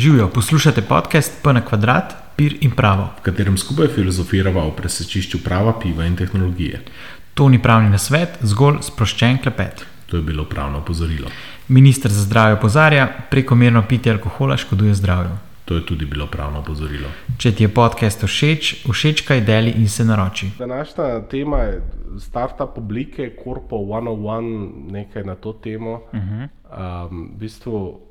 Živijo, poslušate podcast P na kvadrat, pir in pravo. v katerem skupaj filozofiramo o presečišču prava, piva in tehnologije. To ni pravni nasvet, zgolj sproščen klepet. To je bilo pravno opozorilo. Ministr za zdravje opozarja, prekomerno pitje alkohola škoduje zdravju. To je tudi bilo pravno opozorilo. Če ti je podcast všeč, všečkaj deli in se naroči. Današnja tema je startup oblike, Corpo 101, nekaj na to temo. Uh -huh. um, v bistvu,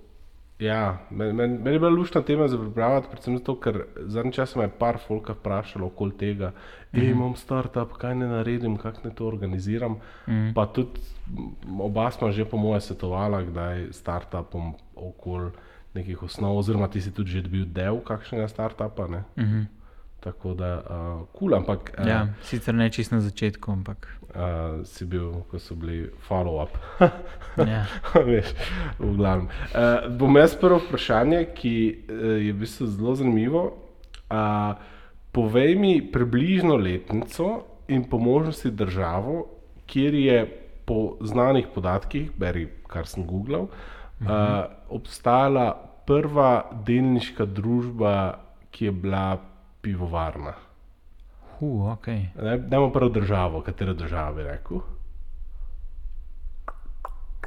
ja, meni men, men je bila lušna tema za pripravljati, predvsem zato, ker zadnji čas me je par folka vprašalo okoli tega, uh -huh. imam startup, kaj ne naredim, kako ne to organiziram. Uh -huh. Pa tudi oba smo že po moje svetovala, kdaj startupom okoli nekih osnov, oziroma ti si tudi že dobil del kakšnega startupa. Ne? Uh -huh. Tako da, uh, kul, ampak uh, Ja, sicer ne čisto na začetku, ampak. uh, si bil, ko so bili follow-up. Ja. Veš, v glavnem. Uh, bom jaz prvo vprašanje, ki uh, je v bistvu zelo zanimivo. Uh, povej mi približno letnico in po možnosti državo, kjer je po znanih podatkih, beri kar sem googlal, uh, obstajala prva delniška družba, ki je bila pivovarna. Hu, ok. Ne, Dajmo prvo državo, katero državo bi rekel.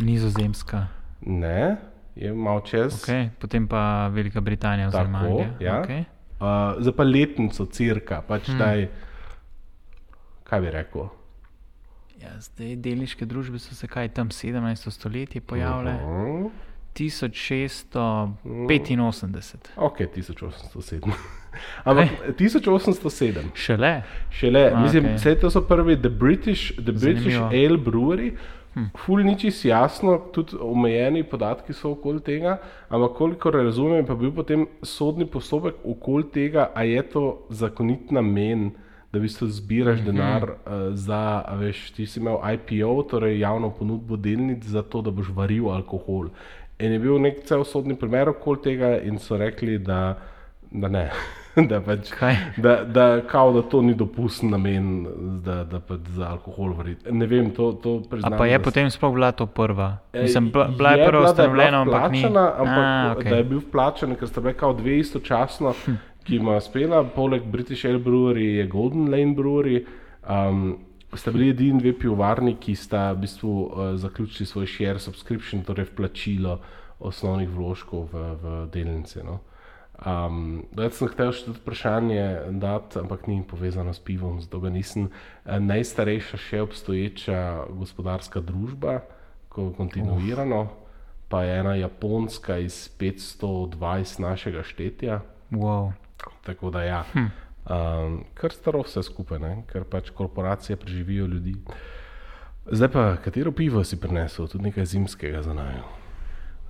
Nizozemska. Ne, je malo čez. Okay. Potem pa Velika Britanija oziroma Tako, Anglija. ja. Okay. Uh, zdaj pa letnico, cirka, pač hmm. daj, kaj bi rekel. Ja, zdaj delniške družbe so se kaj tam 17. stoletje pojavile. Uh, 1885. ok, 1807. Ampak 1807. Šele. Šele, A, okay. mislim, okej. vse to so prvi, The British, the British. Ale Brewery. Hm. Ful ni čisto jasno, tudi omejeni podatki so okoli tega, ampak kolikor razumem, pa bil potem sodni postopek okoli tega, a je to zakonit namen, da v bistvu zbiraš mm -hmm. denar uh, za, veš, ti si imel IPO, torej javno ponudbo delnic za to, da boš varil alkohol. In je bil nek cel sodni primer okoli tega in so rekli, da, da ne. Da, pač, Kaj? da, da, kao, da to ni dopusten namen, da, da pač za alkohol variti. Ne vem, to, to A priznam. pa je da potem sploh bila to prva? E, Mislim, bila, bila je prva je ustanovljena, bila ampak ni. ampak A, okay. da je bil vplačen, ker sta bili kao dve istočasno, Hm. ki ima spela, poleg British Ale Brewery je Golden Lane Brewery. Um, sta bili edini dve pivovarni, ki sta v bistvu uh, zaključili svoj share subscription, torej vplačilo osnovnih vložkov v, v delnice. No. Um, jaz sem hotel še tudi vprašanje dati, ampak ni povezano s pivom, zato ga nisem. Eh, Najstarejša še obstoječa gospodarska družba, ko kontinuirano, pa je ena japonska iz 520 našega štetja. Wow. Tako da ja, hm. Um, kar staro vse skupaj, ne? ker pač korporacije preživijo ljudi. Zdaj pa, katero pivo si prinesel, tudi nekaj zimskega za nami.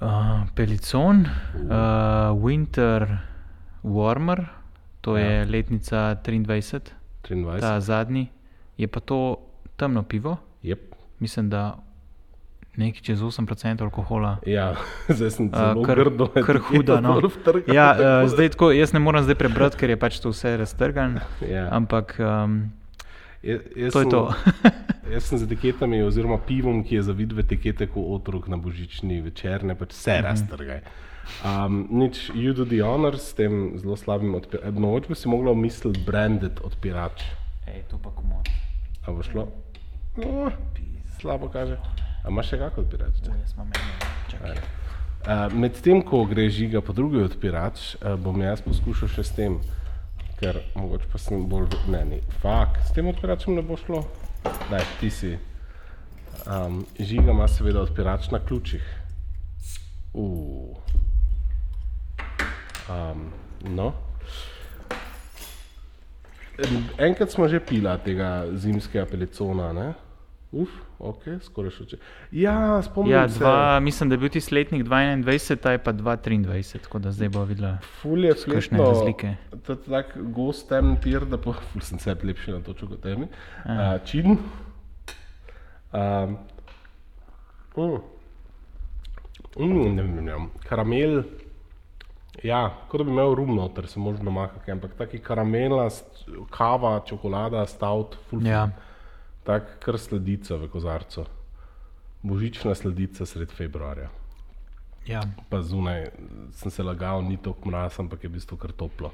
Uh, Pelicon, uh, Winter Warmer, to ja. je letnica 23, 23. ta zadnji. Je pa to temno pivo, Yep. mislim, da nekaj čez 8% alkohola. Ja, zdaj sem Uh, zelo kar, grdo. kar huda. No. Vtrgal, Ja, tako uh, zdaj tako, jaz ne morem zdaj prebrati, ker je pač to vse raztrgano. Ja. Ampak um, Ja, jaz to je sem- to. Jaz sem z etiketami, oziroma pivom, ki je za vidve etikete kot otrok na božični večer, ne pač vse Mhm. raztrgaj. Um, nič, you do the honor s tem zelo slabim odpiračem. Mogoče bi si mogla misliti branded odpirač. Ej, to pa komod. A bo šlo? No, slabo kaže. A imaš še kako odpirač? Jaz imam eno. Uh, Medtem ko gre žiga po drugi odpirač, uh, bom jaz poskušal še s tem, ker mogoče pa sem bolj ne, ne, fak, s tem odpiračem ne bo šlo. Daj, ti si. Um, žiga ima seveda odpirač na ključih. Uh. Um, no. En- Enkrat smo že pila tega zimskega pelicona, ne? Uf, ok, skoraj še če. Ja, spomnim Ja, se. dva, mislim, da je bil ti letnik 22, ta je pa 2,23, tako da zdaj bo videla. Ful je fletno, razlike? to je tak gost temen tir, da po, ful sem se lepši na točko kot temi. Uh, čin. Um, mm. Mm, ne, ne, ne. Karamel, ja, kot da bi imel rum noter, se možno makati, ampak taki karamela, kava, čokolada, stout, ful. Ja. Tak kar sledica v kozarcu. Božična sledica sred februarja. Ja. pa zunaj sem se lagal, ni tako mraz, ampak je v bistvu kar toplo.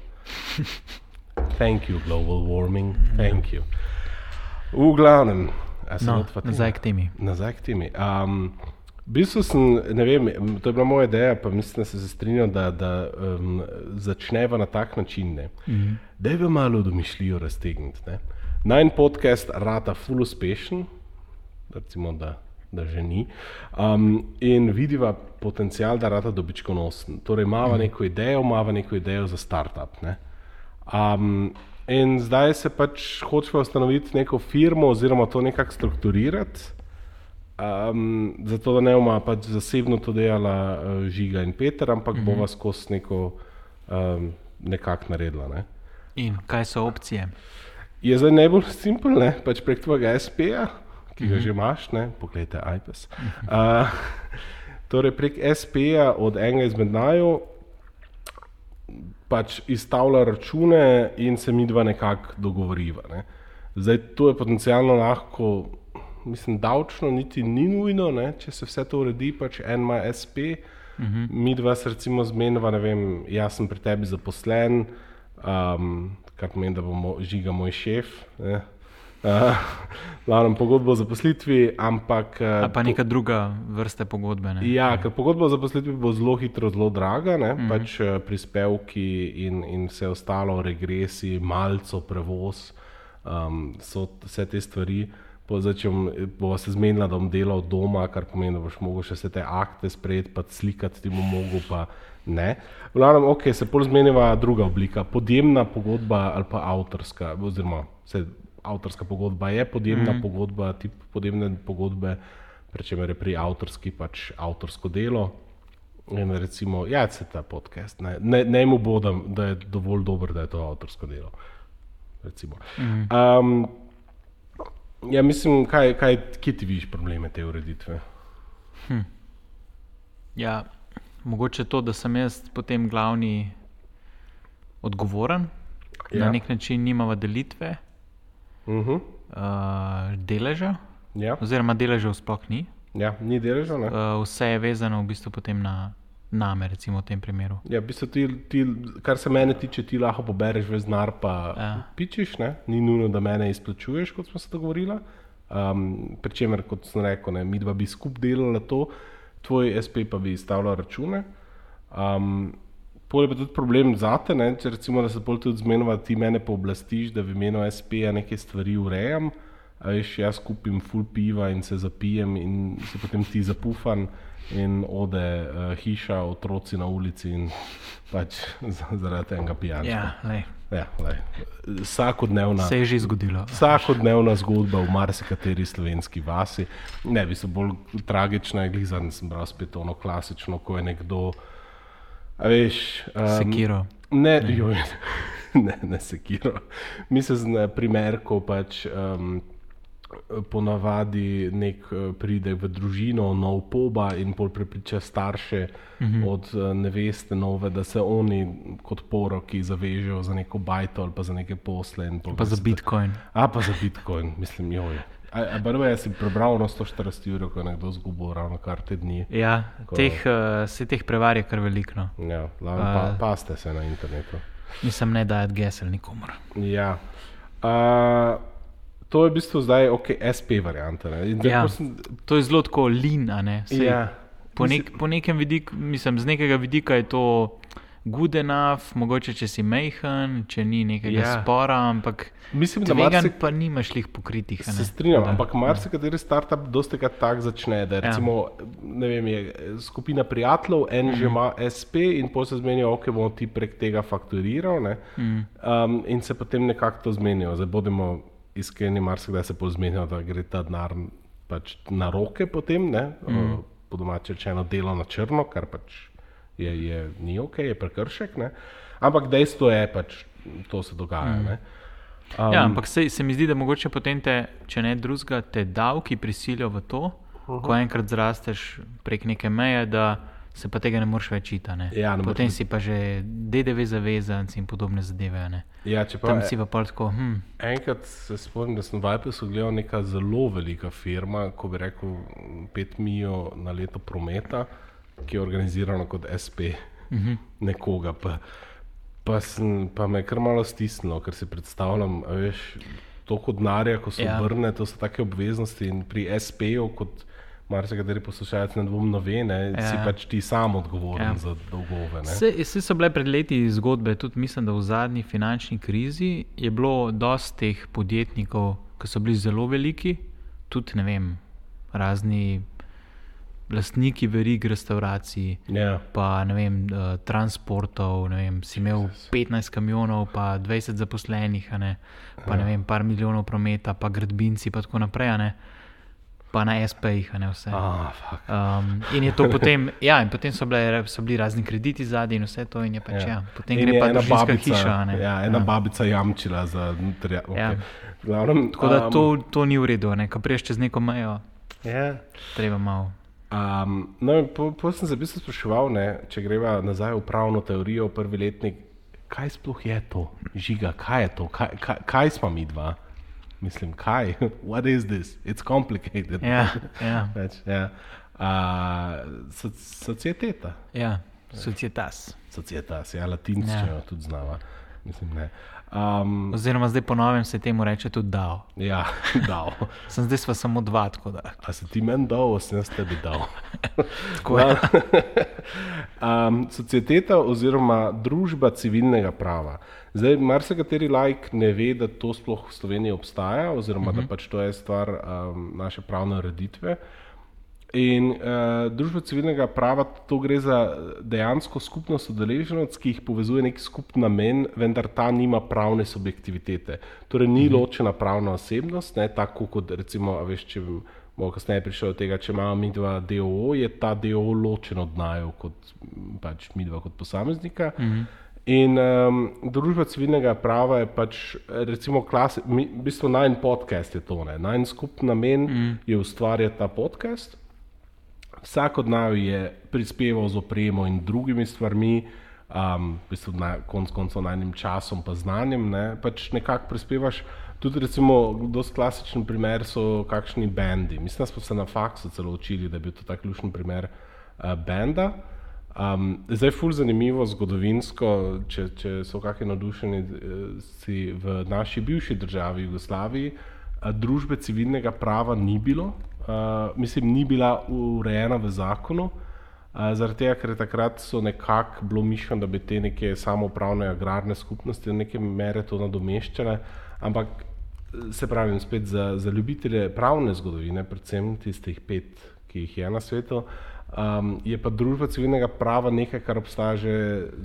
Thank you, global warming, thank you. V glavnem, No, nazaj k temi. Nazaj k temi. Um, v bistvu sem, ne vem, to je bila moja ideja, pa mislim, da se strinjam, da, da um, začneva na tak način. Ne. Mm -hmm. Da bi malo domišljijo raztegniti. ne. Najn podcast rata full uspešen, recimo, da, da že ni, um, in vidiva potencial, da rata dobičkonosen. Torej, imamo mm. neko idejo, imamo neko idejo za startup. Ne. Um, in zdaj se pač hočemo ustanoviti neko firmo, oziroma to nekako strukturirati. Um, zato, da ne bomo pač zasebno to delala uh, Žiga in Peter, ampak mm -hmm. bova skozi neko um, nekako naredila. Ne. In kaj so opcije? Je zdaj najbolj simpel, ne? pač prek tvojega SP-ja, ki ga že imaš, ne? pogledaj iPad. Uh, torej prek SP-ja od enega izmed najo pač izstavlja račune in se mi dva nekako dogovoriva. Ne? Zdaj to je potencialno lahko, mislim, davčno niti ni nujno, ne? če se vse to uredi, pač en ima SP, uh -huh. mi dva se recimo zmeniva, ne vem, jaz sem pri tebi zaposlen, um, kar pomeni, da bo mo, žiga moj šef. Ne? Uh, Glavno pogodbo o zaposlitvi, ampak. A Uh, pa neka druga vrsta pogodbe. Ne? Ja, ker pogodba o zaposlitvi bo zelo hitro, zelo draga, ne? mm. pač eh, prispevki in, in vse ostalo, regresi, malce, prevoz, um, so vse te stvari. Po- Če bom- bova se zmenila, da bom delal doma, kar pomeni, da boš mogel še vse te akte sprejeti, pa slikati ti bom mogel, pa ne. V glavnem, ok, se pol zmeniva druga oblika, podjemna pogodba ali pa avtorska, oziroma vse, avtorska pogodba je podjemna mm -hmm. pogodba, tip podjemne pogodbe, pri čemer je pri avtorski pač avtorsko delo. In recimo, ja, se ta podcast, ne, ne, ne mu bo, da, je dovolj dober, da je to avtorsko delo. Recimo. Um, ja, mislim, kaj, kaj, kje ti vidiš probleme te ureditve? Ja, mogoče to, da sem jaz potem glavni odgovoren, ja. Na nek način nimava delitve Uh -huh. uh, deleža, ja. oziroma deležev sploh ni. ja, ni deleža. Ne? Uh, vse je vezano v bistvu potem na name, recimo v tem primeru. Ja, v bistvu ti, ti, kar se mene tiče, ti lahko pobereš ves denar, pa Ja. pičiš, ne? ni nujno, da mene izplačuješ, kot smo se dogovorili. Um, Pričemer, kot sem rekel, ne, mi dva bi skupaj delali to, tvoj SP pa bi izstavljal račune. Um, Pol je pa tudi problem zate, ne? če recimo, se pol tudi zmenova, ti mene pooblastiš, da v imenu SP-ja neke stvari urejam. A veš, jaz kupim full piva in se zapijem, in se potem ti zapufan, in ode uh, hiša, otroci na ulici, in pač za- zaradi tega pijančka. Ja, lej, Ja. Vsakodnevna, se je že zgodilo. vsakodnevna zgodba v marsikateri slovenski vasi. Ne, bi se bolj tragična, je glizan, sem bral spet ono klasično, ko je nekdo, veš, um, Sekiro. Ne, ne. Joj, ne, ne sekiro. Mislim, na primer, ko pač um, ponavadi nek eh, pride v družino, nov poba in pol prepriča starše uh -huh. od eh, neveste nove, da se oni kot poroki zavežejo za neko bajto ali pa za neke posle. in pol Pa za Bitcoin. A pa za Bitcoin, mislim, joj. A, a barve, jaz sem prebral no 140 ur, ko je nekdo zgubil ravno kar te dni. Ja, teh, uh, se teh prevar je kar veliko. No. Ja, pa, paste se na internetu. Nisem ne dajati gesel nikomor. Ja. Uh, to je v bistvu zdaj ok, SP varianta. Ja. sem- To je zelo tako lin, a ne? Saj Ja. Po, nek, po nekem vidiku, mislim, z nekega vidika je to good enough, mogoče če si mehen, če ni nekega Ja. ja. spora, ampak Mislim, da marsi- pa nimaš lih pokritih. Se strinjam, Da. ampak marsikateri startup dosti krat tako začne, da Ja. recimo, ne vem, je skupina prijateljev, en Mhm. že ima SP in potem se zmenijo, ok, bomo ti prek tega fakturiral ne? Mhm. um, in se potem nekako to zmenijo. Zdaj bodimo iskreni, marsikdaj se pol zmenijo, da gre ta denar pač na roke potem, ne? Mhm. Uh, po domače rečeno delo na črno, kar pač je, je, ni ok, je prekršek, ne? ampak dejstvo je pač, to se dogaja. Mhm. ne. Um, ja, ampak se, se mi zdi, da mogoče potem te, če ne drugega, te davki prisilijo v to, uh -huh. ko enkrat zrasteš prek neke meje, da se pa tega ne moreš več ne. Ja, moreš potem si pa že DDV zavezanc in podobne zadeve. ne. Ja, čeprav, Tam si pa pol tako, hm, Enkrat se spomnim, da sem v Vajpesu gledal neka zelo velika firma, ko bi rekel 5 milijonov na leto prometa, ki je organizirano kot SP, uh -huh. nekoga. Pa, pa, sem, pa me je kar malo stisnilo, ker si predstavljam, veš, toliko denarja, ko se Ja. obrne, to so take obveznosti in pri SP-ju, kot marsikateri poslušalec ne dvomno ve, ne, Ja. si pač ti sam odgovoren Ja. ja. za dolgove. Vse, vse so bile pred leti zgodbe, tudi mislim, da v zadnji finančni krizi je bilo dosti teh podjetnikov, ki so bili zelo veliki, tudi ne vem, razni lastniki verig restauracij, Ja. pa ne vem, eh, transportov, ne vem, si imel 15 kamionov, pa 20 zaposlenih, ne, pa ne vem, par milijonov prometa, pa gradbinci, pa tako naprej, ne, pa na SP-jih, a ne vse. Ah, fuck. Um, in je to potem, ja, in potem so, bile, so bili razni krediti zadnji in vse to, in je pač, ja. Ja, potem In gre pa ena babica, hiša. a Ne? Ja, ena ja. babica jamčila za nutrija. Okay. Ja. Glavnem, Tako da um, to, to ni v redu, ko priješ čez neko mejo, Ja. treba malo. Um, no, po, po sem se v bistvu spraševal, ne, če greva nazaj v pravno teorijo, prvi letnik, kaj sploh je to, žiga, kaj je to, kaj, kaj, kaj smo mi dva? Mislim, kaj, what is this? It's complicated. Ja, ja, Več, ja. Uh, soc, societeta, ja. societas. societas, ja, latinščino Ja. ja. tudi znava. Mislim, ne. Um, Oziroma, zdaj ponovim se temu reče tudi dal. ja, dal. Sem zdaj sva samo dva, tako da. A se ti meni dal, a sem jaz tebi dal. Tako je. um, societeta oziroma družba civilnega prava. Zdaj, marsikateri lajk ne ve, da to sploh v Sloveniji obstaja, oziroma uh -huh. da pač to je stvar um, naše pravne ureditve. In uh, družba civilnega prava, to gre za dejansko skupnost udeležencev, ki jih povezuje nek skupen namen, vendar ta nima pravne subjektivitete. Torej, ni ločena pravna osebnost, ne, tako kot recimo, veš, če bomo kasneje prišli do tega, če imamo mi dva DOO, je ta DOO ločen od naju, kot pač mi dva kot posameznika. Mhm. In um, družba civilnega prava je pač, recimo, klasi, mi, v bistvu najn podcast je to, najn skupen namen mm. je ustvarjati ta podcast. Vsak od naju je prispeval z opremo in drugimi stvarmi, um, v bistvu na konc koncev najnim časom pa znanjem, ne, pač nekako prispevaš. Tudi, recimo, dosti klasičen primer so kakšni bendi. Mislim, da smo se na faksu celo učili, da je bil to tak ključen primer uh, benda. Um, zdaj je ful zanimivo zgodovinsko, če, če so kakšni navdušeni, eh, si v naši bivši državi Jugoslaviji a, družbe civilnega prava ni bilo, uh, mislim, ni bila urejena v zakonu, uh, zaradi tega, ker takrat so nekako bilo mišljeno, da bi te neke samoupravne agrarne skupnosti do neke mere to nadomeščale, ampak eh, se pravi, spet za, za ljubitelje pravne zgodovine, predvsem tistih pet, ki jih je na svetu, um, je pa družba civilnega prava nekaj, kar obstaja že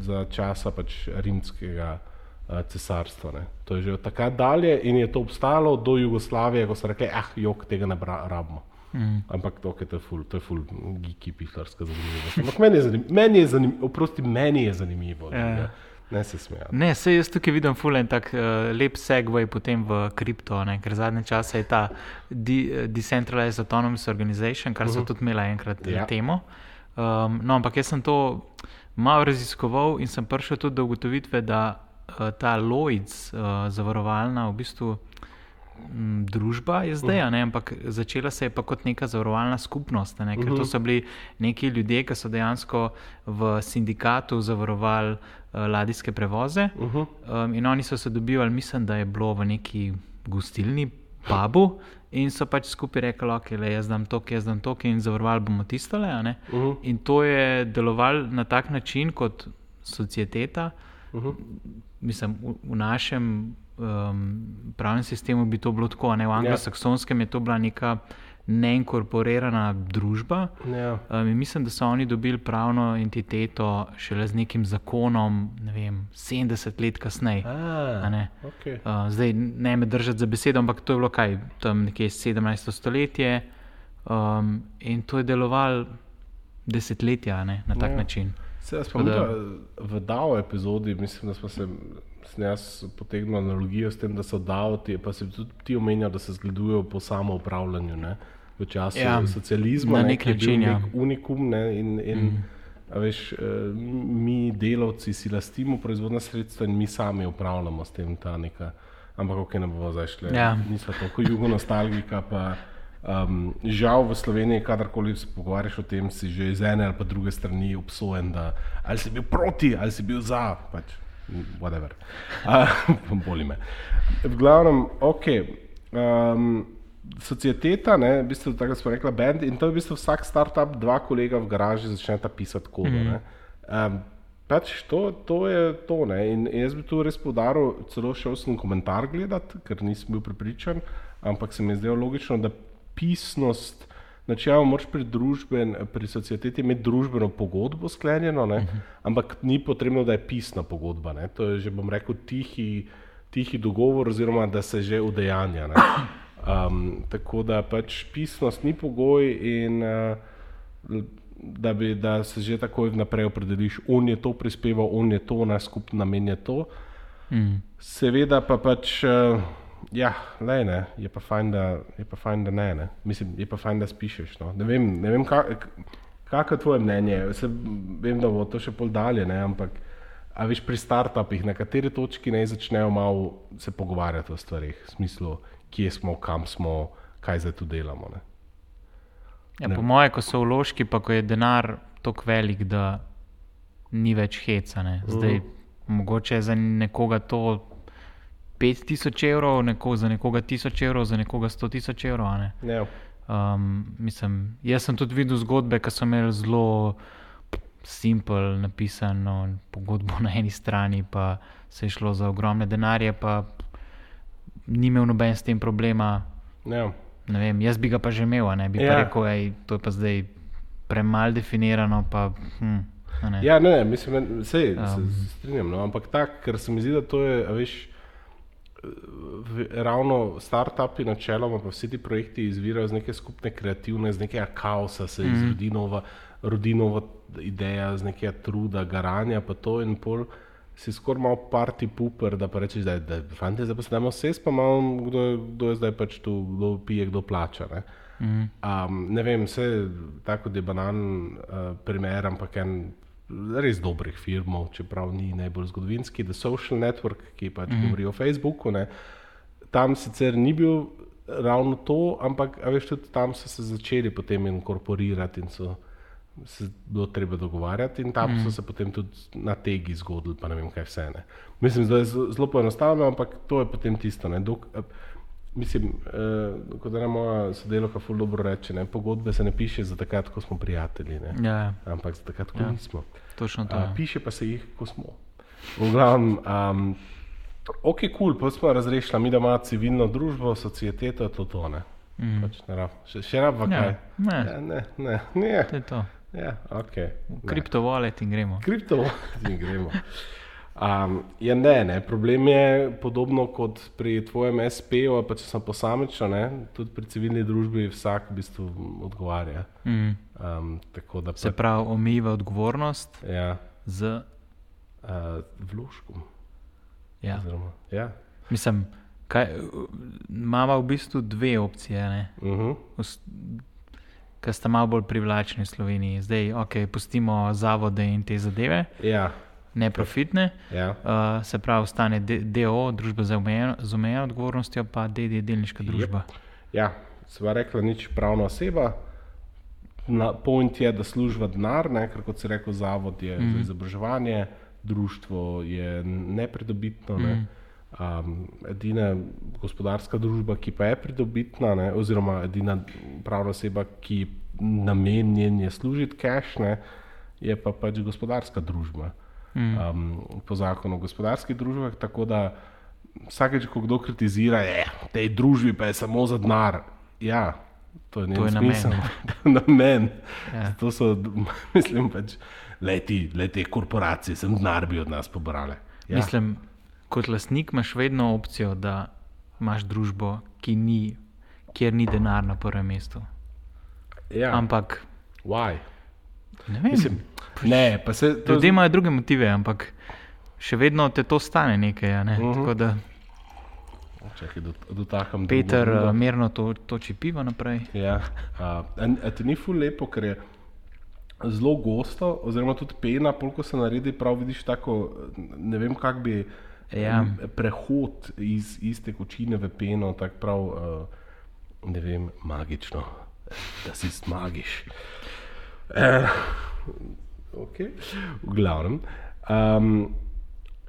za časa pač rimskega uh, cesarstva. Ne. To je že od takrat dalje in je to obstajalo do Jugoslavije, ko so rekli, ah, jok, tega ne rabimo. Mm. Ampak to, to je ful, to je ful, geeky, pihlarska zanimivost. Ampak meni je zanimivo, meni je zanimivo, oprosti, meni je zanimivo. Ja. Ja. Ne se smejati. Ne, se jaz tukaj vidim fulen tak uh, lep segway potem v kripto, ne, ker zadnje čase je ta de, eh, Decentralized Autonomous Organization, kar so uh -huh. tudi imela enkrat Ja. ja. temo. Um, no, ampak jaz sem to malo raziskoval in sem prišel tudi do ugotovitve, da uh, ta Lloyds uh, zavarovalna v bistvu m, družba je zdaj, a ne, ampak začela se je pa kot neka zavarovalna skupnost, ne, ker to so bili neki ljudje, ki so dejansko v sindikatu zavarovali uh, ladijske prevoze um, in oni so se dobivali, mislim, da je bilo v neki gostilni, pubu. In so pač skupaj rekli, da okay, jaz dam to, jaz dam to, in zavarovali bomo tistole. a ne. Uh -huh. In to je delovalo na tak način kot societeta. Uh -huh. Mislim, v, v našem um, pravnem sistemu bi to bilo tako, a ne v anglosaksonskem je to bila neka neinkorporirana družba. Ja. Um, mislim, da so oni dobili pravno entiteto šele z nekim zakonom, ne vem, 70 let kasneje. A ne. Okay. Uh, zdaj ne me držati za besedo, ampak to je bilo kaj, tam nekje 17. stoletje um, in to je delovalo desetletja a ne, na tak Ja. ja. način. Se spomnim, da v DAO epizodi, mislim, da smo se sem jaz potegnil analogijo s tem, da so DAO, ti, pa si tudi ti omenjal, da se zgledujejo po samoupravljanju. Ne? V času ja, socializma na ne, nek ki je bil način, ja. nek unikum ne, in, in mm. veš, eh, mi delavci si lastimo proizvodna sredstva in mi sami upravljamo s tem ta neka. Ampak, ok, ne bomo zdaj šli. Ja. Nismo tako jugo nostalgika, pa Um, žal v Sloveniji, kadarkoli se pogovarjaš o tem, si že iz ene ali pa druge strani obsojen, da ali si bil proti ali si bil za. Pač, whatever. Boli me. V glavnem, ok. Um, societeta, ne, v bistvu, tako smo rekli, band in to je v bistvu vsak startup, dva kolega v garaži začneta pisati kodo. Mm. Um, pač to, to je to. Ne. In jaz bi tu res podaril, celo šel sem komentar gledati, ker nisem bil pripričan, ampak se mi je zdelo logično, da pisnost. Načeloma moraš pri, družben, pri societeti imeti družbeno pogodbo sklenjeno, uh -huh. ampak ni potrebno, da je pisna pogodba. Ne? To je že, bom rekel, tihi, tihi dogovor, oziroma da se že udejanja. Um, tako da pač pisnost ni pogoj, in uh, da, bi, da se že tako naprej opredeliš, on je to prispeval, on je to, naš skupni namen je to. Mm. Seveda pa pač. Uh, Ja, le ne, je pa fajn, da, pa fajn, da ne, ne. Mislim, je pa fajn, da spišeš. No. Ne vem, ne vem kako je tvoje mnenje. Se, vem, da bo to še pol dalje, ne, ampak a veš pri startupih, na kateri točki naj začnejo malo se pogovarjati o stvarih, v smislu, kje smo, kam smo, kaj zdaj tu delamo. Ja, po moje, ko so vložki, pa ko je denar tako velik, da ni več heca. Zdaj, uh mogoče je za nekoga to 5000 evrov, neko, za nekoga 1000 evrov, za nekoga 100 tisoč evrov. Ja. Um, mislim, jaz sem tudi videl zgodbe, ki so imeli zelo simpel napisano pogodbo na eni strani, pa se je šlo za ogromne denarje, pa ni imel noben s tem problema. Ja. Vem, jaz bi ga pa že imel, ne bi ja. pa rekel, je to pa zdaj premalo definirano. Pa, hm, ne. Ja, ne, mislim, da se, um, se strinjam. No, ampak tako, ker se mi zdi, da to je, veš ravno start-upi, načeloma, pa vsi ti projekti izvirajo iz neke skupne kreativne, iz nekega kaosa, se mm. izrodi nova, rodi nova ideja, iz nekega truda, garanja, pa to in pol. Si skoraj malo parti puper, da pa rečeš, da je fanti, zdaj pa se dajmo vse, pa malo kdo, kdo je zdaj pač tu, kdo pije, kdo plača. Ne, mm. um, ne vem, vse tako, da je banan uh, primer, ampak en res dobrih firmov, čeprav ni najbolj zgodovinski, The Social Network, ki pač mm. govori o Facebooku. Ne. Tam sicer ni bil ravno to, ampak veš, tudi tam so se začeli potem inkorporirati in so se bilo treba dogovarjati, in tam mm. so se potem tudi na tegi zgodili, pa ne vem, kaj vse. Ne. Mislim, da je zelo poenostavljeno, ampak to je potem tisto. Ne. Dok, Mislim, eh, kot da moja sodelovka ful dobro reče, ne, pogodbe se ne piše za takrat, ko smo prijatelji, ja, ja. ampak za takrat, ko ja. nismo. Točno to. A, ja. piše pa se jih, ko smo. V glavnem, um, ok, kul, cool, pa smo razrešili, mi da imamo civilno družbo, societeto, to to ne. Mm. Pač ne še, še rab, kaj? Ja, ne. Ja, ne, ne, ne. To je to. Ja, okay, Kriptovalet in gremo. Kriptovalet in gremo. Um, ja, ne, ne, problem je podobno kot pri tvojem SP-u, pa če sem posamičen, tudi pri civilni družbi vsak v bistvu odgovarja. Mm. Um, pa, Se pravi, omejiva odgovornost ja. z uh, vložkom. Ja. Oziroma, ja. Mislim, imamo v bistvu dve opcije, uh -huh. ki sta malo bolj privlačni v Sloveniji. Zdaj, ok, pustimo zavode in te zadeve. Ja neprofitne, ja. uh, se pravi, stane DO, družba z omejeno odgovornostjo, pa DD, delniška družba. Ja, sva rekla, nič pravna oseba. Na point je, da služba denar, ne, ker kot se reče, zavod je mm. za izobraževanje, društvo je nepridobitno. Ne. Mm. Um, edina gospodarska družba, ki pa je pridobitna, ne, oziroma edina pravna oseba, ki namenjen je služiti cash, ne, je pa pač gospodarska družba mm. um, po zakonu o gospodarskih družbah. Tako da vsakeč, ko kdo kritizira, je v tej družbi pa je samo za denar. Ja, to je nekaj smisla. Na meni. Ja. To so, mislim, pač, leti, leti korporacije, sem denar bi od nas pobrale. Ja. Mislim, kot lastnik imaš vedno opcijo, da imaš družbo, ni, kjer ni denar na prvem mestu. Ja. Ampak. Why? Ne vem. Mislim, Ne, se, to... Ljudje imajo druge motive, ampak še vedno te to stane nekaj. Ne? Uh mhm. -huh. Čakaj, do, Peter, uh, mirno to, toči pivo naprej. Ja, uh, ti ni ful lepo, ker je zelo gosto, oziroma tudi pena, polko se naredi, prav vidiš tako, ne vem, kak bi ja. prehod iz iste kočine v peno, tako prav. Uh, ne vem, magično, da si magiš. Eh, okay. V glavnem. Um,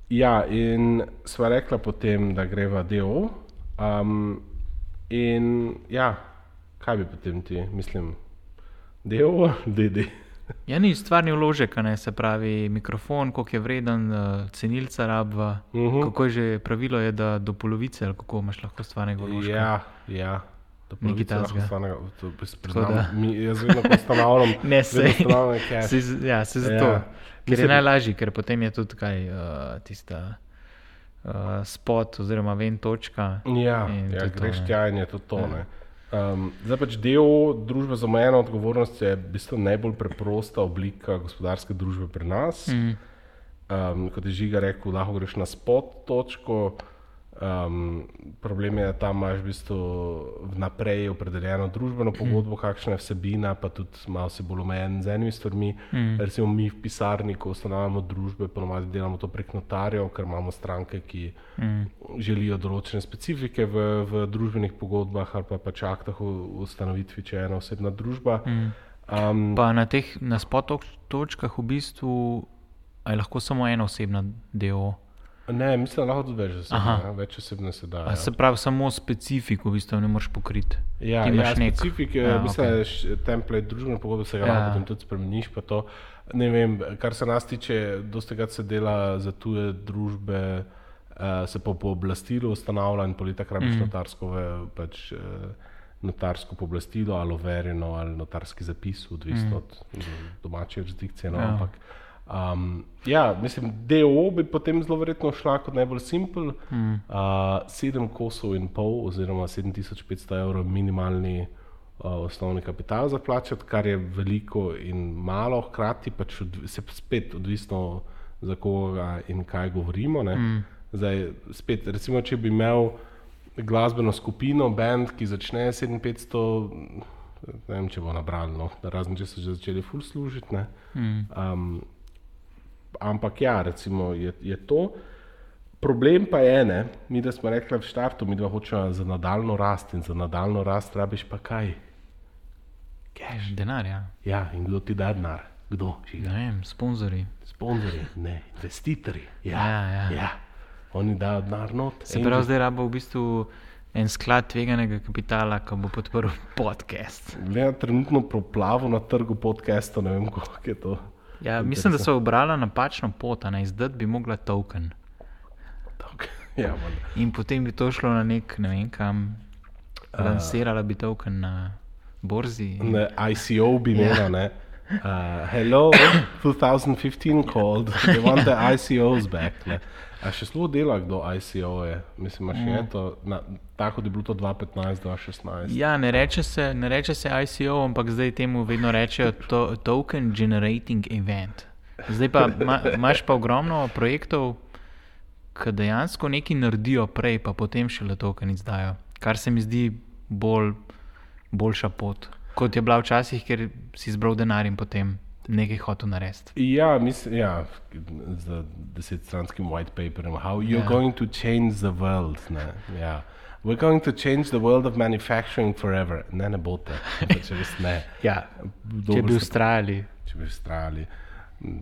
ja, in sva rekla potem, da greva DO. Um, in ja, kaj bi potem ti, mislim, DO, DD. Ja, ni stvarni vložek, ne se pravi mikrofon, koliko je vreden, uh, cenilca rabva. Uh -huh. Kako je že pravilo, je, da do polovice, ali kako imaš lahko stvarnega vložka. Ja, ja. Nekaj takega. se Jaz vedno, ko ustanavljam, Ne. Se, z- ja, se zato. Ja. Ker Mislim- je najlažji, ker potem je tudi kaj, uh, tista uh, spot oziroma ven točka. Ja, ja greš tja in je to to. Ja. Um, zdaj pač del družbe za omejeno odgovornost je v bistvu najbolj preprosta oblika gospodarske družbe pri nas. Mm. Um, kot je Žiga rekel, lahko greš na spot točko. Um, problem je, da tam imaš v bistvu vnaprej opredeljeno družbeno pogodbo, mm. kakšna je vsebina, pa tudi malo si bolj omejen z enimi stvarmi. Mm. Recimo mi v pisarni, ko ustanovimo družbe, ponovadi delamo to prek notarjev, ker imamo stranke, ki Mm. želijo določene specifike v, v družbenih pogodbah ali pa pač aktah o ustanovitvi, če je ena osebna družba. Mm. Um, Pa na teh na spot toč- točkah v bistvu je lahko samo ena osebna DO. Ne, mislim, da lahko tudi več Aha. ja, več osebne se da. A Ja. se pravi, samo specifiko v bistvu ne moreš pokriti. Ja, ja imaš nek- specifik, Ja, ja, mislim, okay. template družbene pogodbe se ga Ja. ja. lahko potem tudi spremeniš. to. Ne vem, kar se nas tiče, dosti krat se dela za tuje družbe, uh, se po pooblastilu ustanavlja in polita krabiš mm. notarsko, pač, uh, notarsko pooblastilo ali overjeno ali notarski zapis, odvisno mm. od do- domače jurisdikcije. No, Ja. ja. Ampak, um, ja, mislim, DO bi potem zelo verjetno šla kot najbolj simpel. Mm. Uh, sedem kosov in pol, oziroma 7500 evrov minimalni uh, osnovni kapital za plačati, kar je veliko in malo, hkrati pač se spet odvisno za koga in kaj govorimo. Mm. Zdaj, spet, recimo, če bi imel glasbeno skupino, band, ki začne 7500, ne vem, če bo nabral, no, razen če so že začeli ful služiti. ne. Mm. Um, ampak ja, recimo je, je to. Problem pa je, ne, mi da smo rekli v štartu, mi dva hočemo za nadaljno rast in za nadaljno rast rabiš pa kaj? Cash. Denar, ja. Ja, in kdo ti da denar? Kdo? Ne Žiga? vem, sponzorji. Sponzorji, ne, investitorji. Ja, Ja, ja. ja. Oni dajo denar not. Se pravi, zdaj rabo v bistvu en sklad tveganega kapitala, ki bo podprl podcast. Gleda trenutno proplavo na trgu podcastov, ne vem, koliko je to. Ja, mislim, da so obrala napačno pot, ne izdati bi mogla token. Ja, valjda. In potem bi to šlo na nek, ne vem kam, lansirala bi token na borzi. in- Ne, ICO bi Ja. imela, ne. Uh, hello, 2015 called, they want the ICOs back. Ne. A še zelo dela, kdo ICO je? Mislim, imaš je to, na, tako da je bilo to 2015, 2016. Ja, ne reče, se, ne reče se ICO, ampak zdaj temu vedno rečejo to, Token Generating Event. Zdaj pa ma, imaš pa ogromno projektov, ki dejansko nekaj naredijo prej, pa potem šele token izdajo. Kar se mi zdi bolj, boljša pot, kot je bila včasih, ker si zbral denar in potem nekaj hotel narediti. Ja, mislim, ja, z desetstranskim white paperjem, how you're Ja. going to change the world. Ne, ja. We're going to change the world of manufacturing forever. Ne, ne boste, pač res ne. Ja, Dobro če bi ustrajali. če bi vztrajali,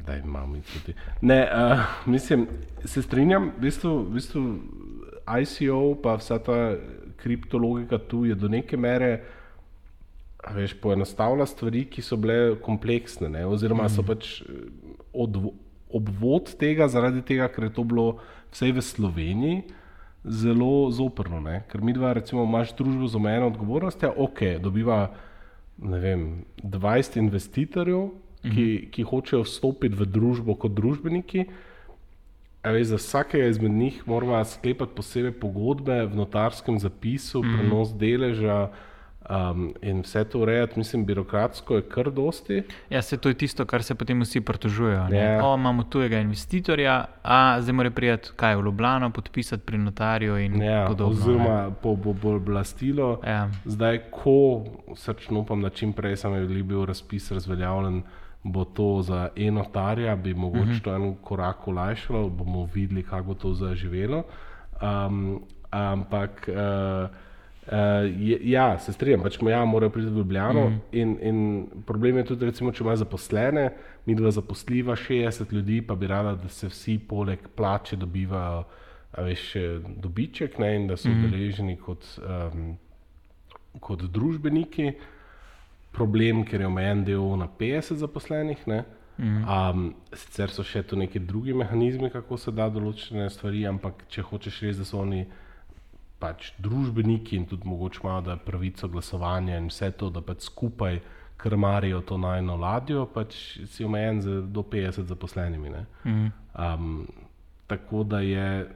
da imamo tudi. Ne, uh, mislim, se strinjam, v bistvu, v bistvu ICO, pa vsa ta kriptologika tu je do neke mere. a Veš, poenostavlja stvari, ki so bile kompleksne, ne? oziroma so pač eh, obvod tega, zaradi tega, ker je to bilo vsej v Sloveniji zelo zoprno. Ne? Ker mi dva, recimo, imaš družbo z omejeno odgovornostjo, ok, dobiva vem, 20 investitorjev, ki, ki hočejo vstopiti v družbo kot družbeniki. A Veš, za vsakega izmed njih moramo sklepati posebej pogodbe v notarskem zapisu, mm -hmm. prenos deleža um, in vse to urejati. Mislim, birokratsko je kar dosti. Ja, se to je tisto, kar se potem vsi pritožujejo. ne. Ja. O, imamo tujega investitorja, a zdaj mora priti kaj v Ljubljano, podpisati pri notarju in Ja, podobno. oziroma po bo bolj blastilo. Ja. Zdaj, ko srčno upam, da čim prej sem bil razpis razveljavljen, bo to za enotarja, bi mogoče Mhm. -huh. to en korak olajšalo, bomo videli, kako bo to zaživelo. Um, ampak uh, Uh, je, ja, se strinjam, pač ja, morajo priti v Ljubljano. Mhm. Mm. In, in problem je tudi, recimo, če imaš zaposlene, mi dva zaposliva 60 ljudi, pa bi rada, da se vsi poleg plače dobivajo a veš, dobiček ne, in da so udeleženi mm. kot, um, kot družbeniki. Problem, ker je omejen del na 50 zaposlenih. Ne. Um, sicer so še tu neki drugi mehanizmi, kako se da določene stvari, ampak če hočeš res, da so oni pač družbeniki in tudi mogoče imajo da pravico glasovanja in vse to, da pač skupaj krmarijo to najno ladjo, pač si omejen z do 50 zaposlenimi. ne. Um, tako da je.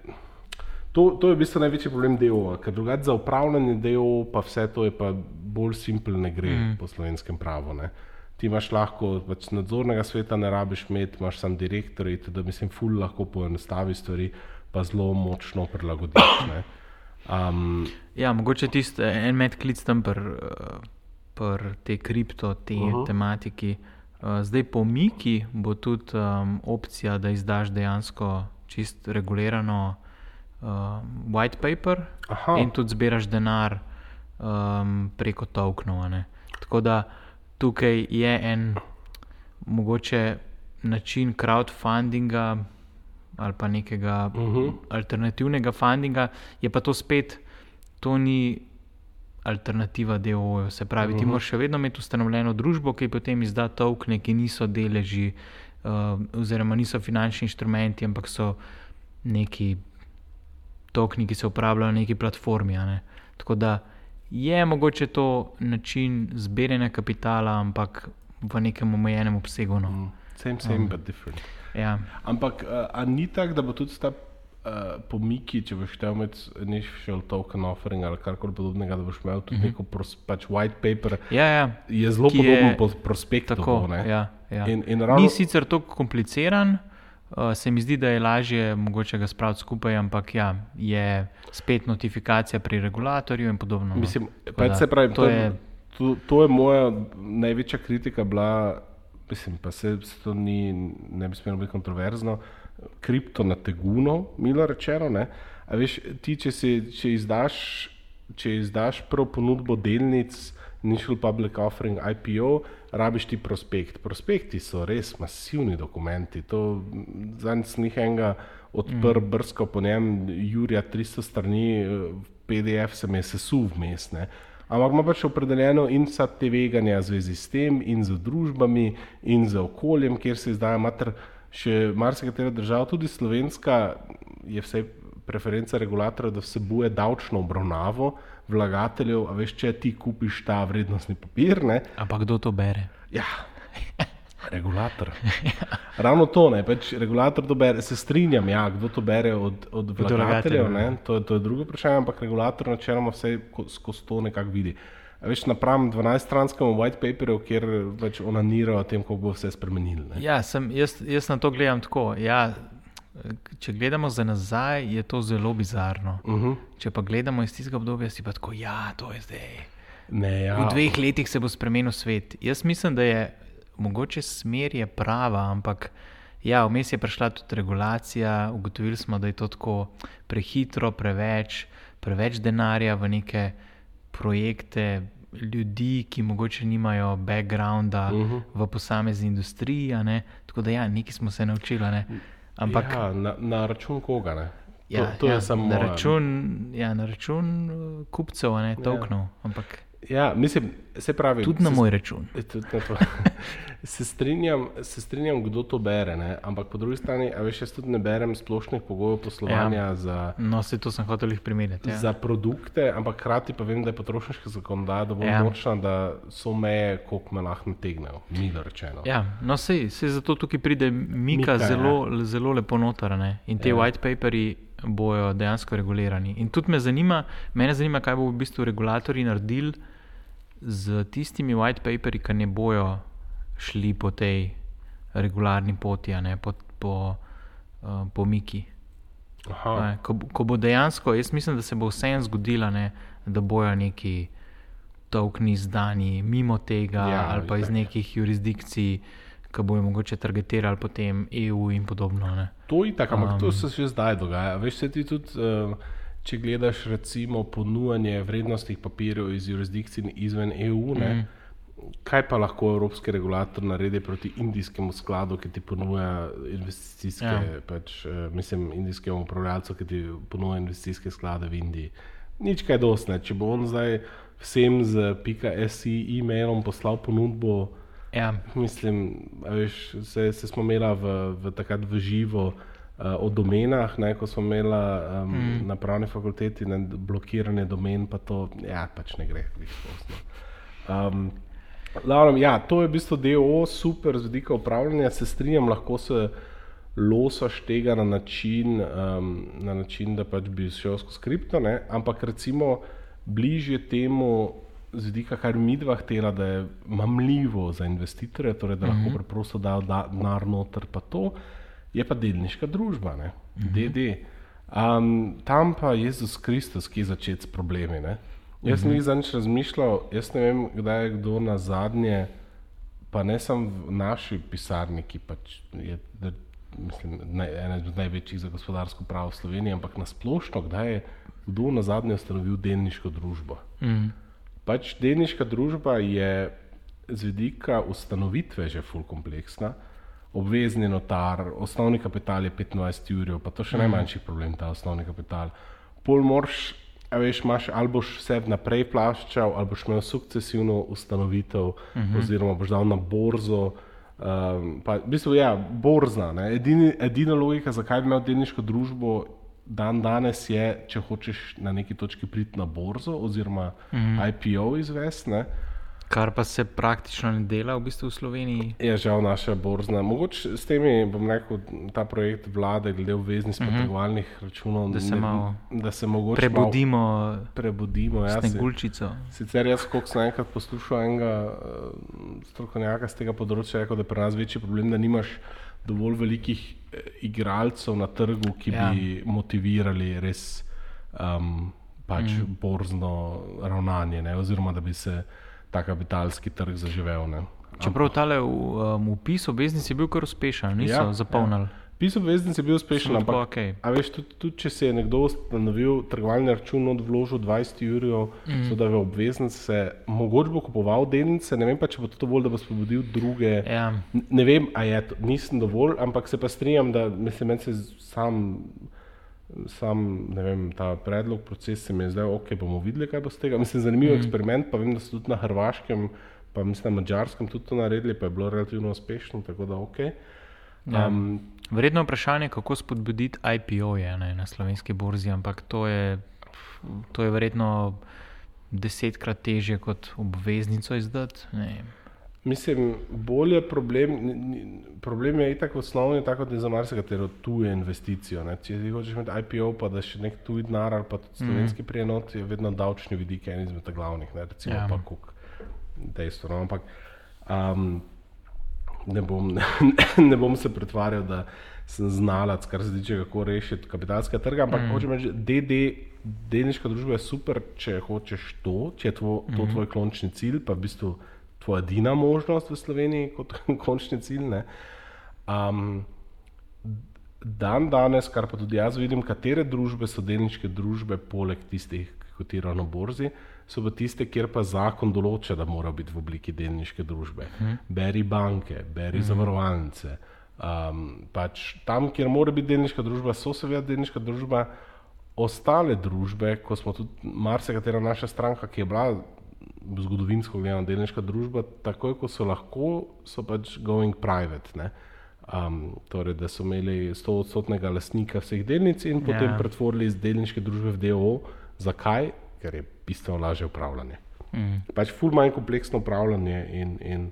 To, to je v bistvu največji problem DO-ja, ker drugače za upravljanje DO, pa vse to je pa bolj simpel, ne gre mm. po slovenskem pravu. Ne. Ti imaš lahko pač nadzornega sveta, ne rabiš imeti, imaš sam direktorje, da mislim, ful lahko poenostavi stvari, pa zelo močno prilagodiš. Um, Ja, mogoče tisti en medklic tam pri pr tej kripto, te uh Mhm. -huh. tematiki. Uh, zdaj po Miki bo tudi um, opcija, da izdaš dejansko čist regulirano uh, white paper Aha. in tudi zbiraš denar um, preko tokenov. Tako da tukaj je en mogoče način crowdfundinga ali pa nekega uh -huh. alternativnega fundinga, je pa to spet, to ni alternativa DOO. Se pravi, uh -huh. ti moraš še vedno imeti ustanovljeno družbo, ki potem izda tokne, ki niso deleži, uh, oziroma niso finančni inštrumenti, ampak so neki tokni, ki se uporabljajo na neki platformi. Ne? Tako da je mogoče to način zbiranja kapitala, ampak v nekem omejenem obsegu. No. same, same, um. but different. Ja. Ampak uh, ni tako, da bo tudi ta uh, pomiki, če boš štel med initial token offering ali karkoli podobnega, da boš imel tudi uh -huh. neko pros, pač white paper, Ja, ja. je zelo Ki podoben je- po prospektu. Tako, bo, ja, ja. In, in ravno, Ni sicer tako kompliciran, uh, se mi zdi, da je lažje mogoče ga spraviti skupaj, ampak ja, je spet notifikacija pri regulatorju in podobno. no. Mislim, pač da se pravi, to to, je. je, to, to je moja največja kritika bila, mislim, pa se, se to ni, ne bi smelo biti kontroverzno, kripto na tegunu, milo rečeno. Ne? A veš, ti, če, si, če, izdaš, če izdaš prav ponudbo delnic, Initial Public Offering IPO, rabiš ti prospekt. Prospekti so res masivni dokumenti. To zadnjič sem jih enega odprl, mm. brskal po njem, Jurija 300 strani, eh, PDF se mi je sesul vmes. Ampak ima pač opredeljeno in vsa te veganja v zvezi s tem, in z družbami, in z okoljem, kjer se izdaja mater. Še marsikatera država, tudi slovenska, je vse preferenca regulatorja, da vsebuje davčno obravnavo vlagateljev. A veš, če ti kupiš ta vrednostni papir, ne, Ampak kdo to bere? Ja, regulator. Ravno to, ne, pač regulator to bere, se strinjam, ja, kdo to bere od, od vlagateljev, ne, to, to je drugo vprašanje, ampak regulator načeloma vse ko- skozi to nekako vidi. A veš, napram 12-stranskemu white paperju, kjer pač onanirajo o tem, kako bo vse spremenil. Ne. Ja, sem, jaz, jaz na to gledam tako. Ja, če gledamo za nazaj, je to zelo bizarno. Uh -huh. Če pa gledamo iz tistega obdobja, si pa tako, ja, to je zdaj. Ne, ja. V dveh letih se bo spremenil svet. Jaz mislim, da je mogoče smer je prava, ampak ja, vmes je prišla tudi regulacija. Ugotovili smo, da je to tako prehitro, preveč, preveč denarja v neke projekte. Ljudi, ki mogoče nimajo backgrounda uh -huh. v posamezni industriji, tako da, ja, nekaj smo se naučili. ne. Ampak ja, na, na račun koga? Ne? ja, to, to ja, je samo na račun, ja, na račun uh, kupcev, ne tokenov. Ampak Ja, mislim, se pravi. tudi na se- moj račun. Tudi na to. se, strinjam, se strinjam, kdo to bere, ne? ampak po drugi strani, a veš, jaz tudi ne berem splošnih pogojev poslovanja ja. za, No, se to sem hotel jih primerjati. Ja. za produkte, ampak hkrati pa vem, da je potrošniška zakonodaja dovolj Ja. močna, da so meje, koliko me lahko nategnejo, milo rečeno. Ja, no, sej, sej zato tukaj pride Mika, Mika, zelo, ja. zelo lepo noter. Ne? In te ja. white paperi bojo dejansko regulirani. In tudi me zanima, mene zanima, kaj bo v bistvu regulatorji naredili z tistimi white paperi, ki ne bojo šli po tej regularni poti, ne po, po, uh, po Miki. Aha, Ne, Ko, ko bo dejansko, jaz mislim, da se bo vseeno zgodilo, ne, da bojo neki tokni izdani mimo tega, Ja, ali pa iz nekih jurisdikcij, ki bojo mogoče targetirali potem EU in podobno. Ne. To je tako, ampak um, to se že zdaj dogaja. Veš, se ti tudi, uh, če gledaš recimo ponujanje vrednostnih papirjev iz jurisdikcij izven EU, ne, Mhm. kaj pa lahko evropski regulator naredi proti indijskemu skladu, ki ti ponuja investicijske, Ja. pač, eh, mislim, indijskemu upravljalcu, ki ti ponuja investicijske sklade v Indiji. Nič kaj dosne. Če bo on zdaj vsem z .si e-mailom poslal ponudbo, Ja, Mislim, veš, se, se smo imeli v, v takrat v živo uh, o domenah, ne, ko smo imeli um, mm. na pravni fakulteti ne, blokiranje domen, pa to ja, pač ne gre. glih skozi, no. Um, Lavnem, ja, to je v bistvu DO, super z vidika upravljanja, se strinjam, lahko se losaš tega na način, um, na način da pač bi šel skozi skripto, ne? ampak recimo bližje temu z vidika, kar mi dva htela, da je mamljivo za investitorje, torej da lahko preprosto dajo da- denar noter, pa to je pa delniška družba, ne? DD. Um, tam pa Jezus Kristus, ki je začet s problemi. Ne? Jaz nisem zadnjič razmišljal, jaz ne vem, kdaj je kdo na zadnje, pa ne samo v naši pisarni, ki pač je da, mislim, naj, ena izmed največjih za gospodarsko pravo v Sloveniji, ampak na splošno, kdaj je kdo na zadnje ustanovil delniško družbo. mm, Pač delniška družba je z vidika ustanovitve že ful kompleksna. Obvezni notar, osnovni kapital je 25 ur, pa to še najmanjši problem, ta osnovni kapital. Pol morš, veš, imaš ali boš vse vnaprej plaščal, ali boš imel sukcesivno ustanovitev, uh -huh. oziroma boš dal na borzo. Um, pa, v bistvu, ja, borzna. ne. Edini, edina logika, zakaj bi imel delniško družbo dan danes, je, če hočeš na neki točki priti na borzo oziroma uh -huh. IPO izvesti. kar pa se praktično ne dela v bistvu v Sloveniji. Je žal naša borzna. Mogoče s temi, bom rekel, ta projekt vlade glede obveznic potegovalnih računov, Mhm. Da se ne- malo da se mogoče Prebudimo malo prebudimo. Ja, se, sicer jaz, koliko sem enkrat poslušal enega uh, strokovnjaka z tega področja, rekel, da je pri nas večji problem, da nimaš dovolj velikih eh, igralcev na trgu, ki Ja. bi motivirali res um, pač mm. borzno ravnanje, ne? oziroma da bi se ta kapitalski trg zaživel. Ne? Čeprav tale um, upis obveznic je bil kar uspešen, niso Ja, ja, zapolnili. Ja. Pisal obveznic je bil uspešen, ampak a veš, tudi, tudi če si je nekdo ustanovil trgovalni račun, odvložil 20 ur, mm. da v obveznice, mogoče bo kupoval delnice, ne vem pa, če bo to dovolj, da bo spodbudil druge. Ja. N- Ne vem, a je to, nisem dovolj, ampak se pa strinjam, da mislim, meni se sam, sam vem, ta predlog, proces se mi je zdaj, ok, bomo videli, kaj bo z tega. Mislim, zanimiv mm. eksperiment, pa vem, da so tudi na Hrvaškem, pa mislim na Mačarskem tudi to naredili, pa je bilo relativno uspešno, tako da ok. Ja. Um, Vredno vprašanje je, kako spodbuditi IPO -je, ne, na slovenski borzi, ampak to je, to je verjetno desetkrat težje kot obveznico izdati. ne. Mislim, bolje problem, problem je itak osnovni, tako da je za marsikatero tuje investicijo. Ne. Če ti hočeš imeti IPO, pa da še nek tuj denar ali pa tudi slovenski mm. prijenot, je vedno davčni vidik en izmed glavnih, ne. recimo ja. pa kuk dejstvo. No. Ampak um, ne, bom, ne bom se pretvarjal, da sem znalac, kar se tiče, kako rešiti kapitalske trge, ampak mm. hočem reči, DD, delniška družba je super, če hočeš to, če je tvo, to Mhm. tvoj končni cilj, pa v bistvu tvoja edina možnost v Sloveniji kot končni cilj. Ne. Um, dan danes, kar pa tudi jaz vidim, katere družbe so delniške družbe, poleg tistih, ki kotirajo na borzi, so pa tiste, kjer pa zakon določa, da mora biti v obliki delniške družbe. Hmm. Beri banke, beri hmm. zavarovalnice. Um, pač tam, kjer mora biti delniška družba, so seveda delniška družba. Ostale družbe, ko smo tudi marsikatera naša stranka, ki je bila zgodovinsko gledano delniška družba, takoj ko so lahko, so pač going private. Ne? Um, torej, da so imeli 100-odstotnega lastnika vseh delnic in potem Ja. pretvorili iz delniške družbe v DO. Zakaj? Ker je bistveno lažje upravljanje. Mm. Pač ful manj kompleksno upravljanje in, in,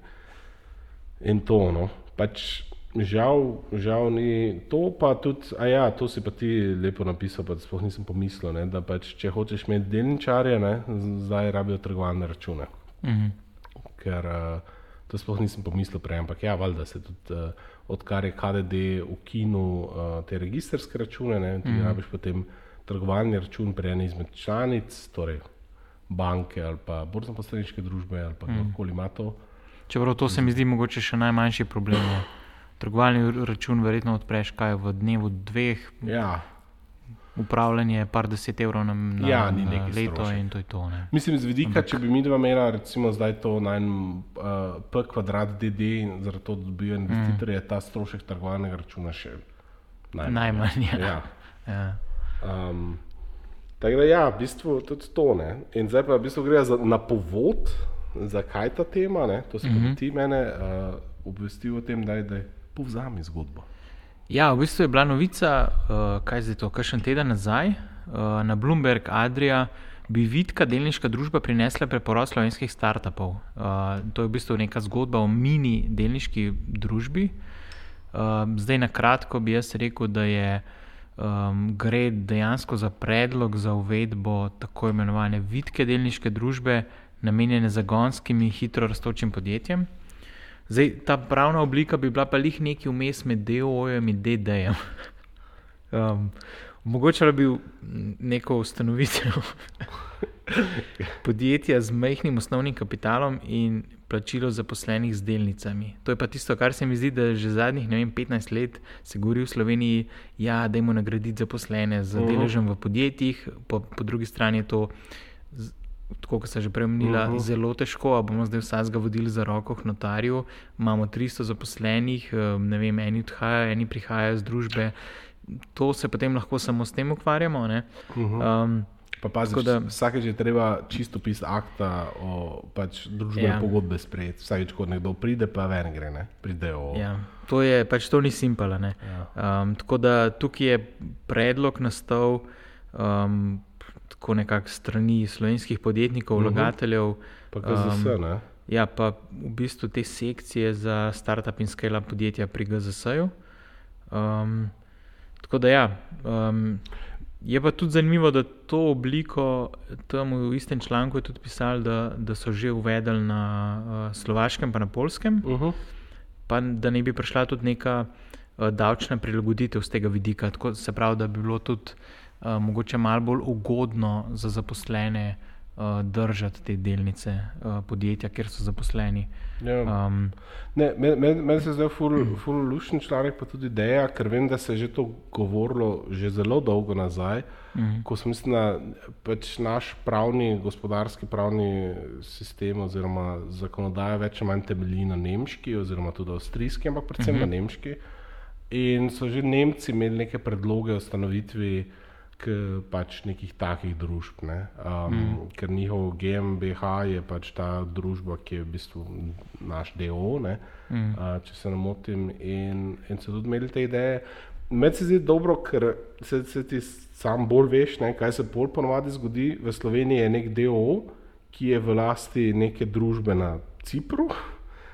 in to. No. Pač žal, žal ni to, pa tudi, a ja, to si pa ti lepo napisal, pa sploh nisem pomislil, ne, da pač, če hočeš imeti delničarje, ne, zdaj rabijo trgovalne račune. Mm. Ker uh, to sploh nisem pomislil prej, ampak ja, valjda se tudi, uh, odkar je KDD ukinil uh, te registerske račune, ne, ti mm. rabiš potem trgovalni račun pri eni izmed članic, torej banke ali pa borzno-posredniške družbe ali pa kdorkoli ima to. Čeprav to se mi zdi mogoče še najmanjši problem. ne. Trgovalni račun verjetno odpreš kaj v dnevu, dveh. Ja, upravljanje par deset evrov na, na, Ja, na leto strošek. in to je to. Ne. Mislim, z vidika, če bi mi dva imela recimo zdaj to na en uh, P kvadrat DD in zaradi to dobijo investitorje, mm. je ta strošek trgovalnega računa še najmanj. Najmanj, ja. ja. Ja. Um, tako da, ja, v bistvu tudi to. Ne. In zdaj pa v bistvu gre za napovod, zakaj ta tema. Ne. To si mm. -hmm. ti mene uh, obvestil o tem, da je povzami zgodbo. Ja, v bistvu je bila novica, uh, kaj zdaj to, kakšen teden nazaj, uh, na Bloomberg Adria. Bi vidka delniška družba prinesla preporod slovenskih startupov? Uh, to je v bistvu neka zgodba o mini delniški družbi. Uh, zdaj, na kratko bi jaz rekel, da je, um, gre dejansko za predlog za uvedbo tako imenovane vidke delniške družbe, namenjene zagonskim in hitro rastočim podjetjem. Zdaj, ta pravna oblika bi bila pa lih neki vmes med DOO-jem in DD-jem. Um, Mogoče bi bil neko ustanovitev podjetja z majhnim osnovnim kapitalom in plačilo zaposlenih z delnicami. To je pa tisto, kar se mi zdi, da že zadnjih vem, 15 let se govori v Sloveniji, ja, da jim nagraditi zaposlene z Mhm. deležem v podjetjih, po, po drugi strani je to. Tako kot sem že prej omenila, uh Mhm. -huh. zelo težko, a bomo zdaj vsakega vodili za roko k notarju. Imamo 300 zaposlenih, eh, ne vem, eni odhajajo, eni prihajajo z družbe. To se potem lahko samo s tem ukvarjamo. ne. Um, Pa pazi, da... vsakeč je treba čisto pisati akta o pač, družbene Ja. pogodbe sprejeti. Vsakeč, ko nekdo pride, pa ven gre, ne? pridejo. ja, to je pač to ni simpala. ne. Ja. Um, tako da tukaj je predlog nastal um, tako nekako strani slovenskih podjetnikov, Mhm. vlagateljev. Pa GZS, um, ne? Ja, pa v bistvu te sekcije za startup in skala podjetja pri GZS-ju. Um, tako da ja. Um, je pa tudi zanimivo, da to obliko tam v istem članku je tudi pisali, da, da so že uvedli na uh, Slovaškem in na Polskem, Uh -huh. pa da ne bi prišla tudi neka uh, davčna prilagoditev z tega vidika. Tako se pravi, da bi bilo tudi uh, mogoče malo bolj ugodno za zaposlene uh, držati te delnice uh, podjetja, kjer so zaposleni. ja. Um, Ne, Meni men, men se zdaj ful, ful članek, pa tudi ideja, ker vem, da se je že to govorilo že zelo dolgo nazaj. Mm -hmm. Ko sem mislil, da pač naš pravni, gospodarski pravni sistem oziroma zakonodaja več ali manj temelji na nemški oziroma tudi avstrijski, ampak predvsem mm -hmm. na nemški. In so že Nemci imeli neke predloge o ustanovitvi k pač nekih takih družb. Ne? Um, mm. Ker njihov GmbH je pač ta družba, ki je v bistvu naš DO, ne? mm. uh, če se ne motim, in, in so tudi imeli te ideje. Meni se zdi dobro, ker se, se ti sam bolj veš, ne, kaj se bolj ponovadi zgodi. V Sloveniji je nek DO, ki je v lasti neke družbe na Cipru.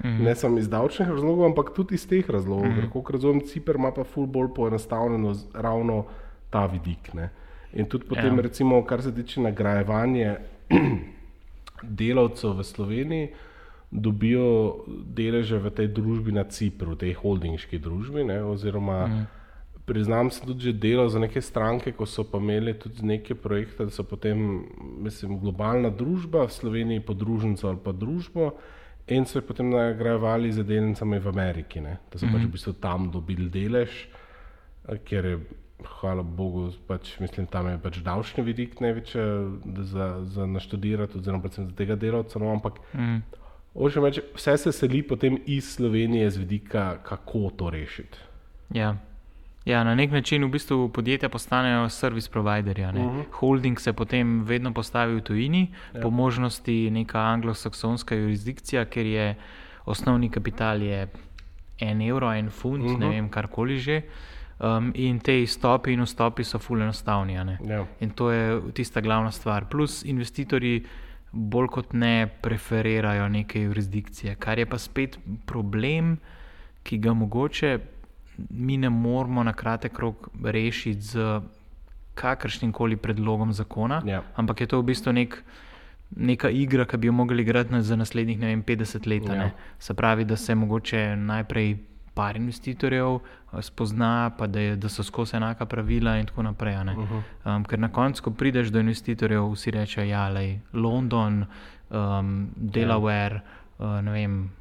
Mm. Ne samo iz davčnih razlogov, ampak tudi iz teh razlogov. Mm. Ker, kot razumem, Cipr ima pa ful bolj poenostavljeno ravno ta vidik. Ne. In tudi potem, Ja. recimo, kar se tiče nagrajevanja delavcev v Sloveniji, dobijo deleže v tej družbi na Cipru, v tej holdingški družbi. Ne, oziroma, mm. priznam, sem tudi že delal za neke stranke, ko so pa imeli tudi neke projekte, da so potem, mislim, globalna družba v Sloveniji, podružnico ali pa družbo. In so jih potem nagrajevali z delnicami v Ameriki, ne? da so mm -hmm. pač v bistvu tam dobili delež, ker je, hvala Bogu, pač, mislim, tam je pač davčni vidik največji za, za naštudirati, oziroma predvsem za tega delavca. No, ampak mm, Hočem reči, vse se seli potem iz Slovenije z vidika, kako to rešiti. ja. Ja, na nek način v bistvu podjetja postanejo service providerja. Uh -huh. Holding se potem vedno postavi v tujini, ja. po možnosti neka anglosaksonska jurisdikcija, ker je osnovni kapital je en evro, en funt, uh -huh. ne vem, karkoli že. Um, in te izstopi in vstopi so fully enostavni. ne. Ja. In to je tista glavna stvar. Plus investitorji bolj kot ne preferirajo neke jurisdikcije, kar je pa spet problem, ki ga mogoče mi ne moremo na kratek rok rešiti z kakršnim koli predlogom zakona, Ja. ampak je to v bistvu nek. Neka igra, ki bi jo mogli igrati za naslednjih vem, 50 let. Ja. Ja. Se pravi, da se mogoče najprej par investitorjev eh, spozna, pa da, je, da so skozi enaka pravila, in tako naprej. Uh -huh. Um, ker na koncu, ko prideš do investitorjev, vsi rečejo, da je London, um, Delaware, ja. uh, ne vem.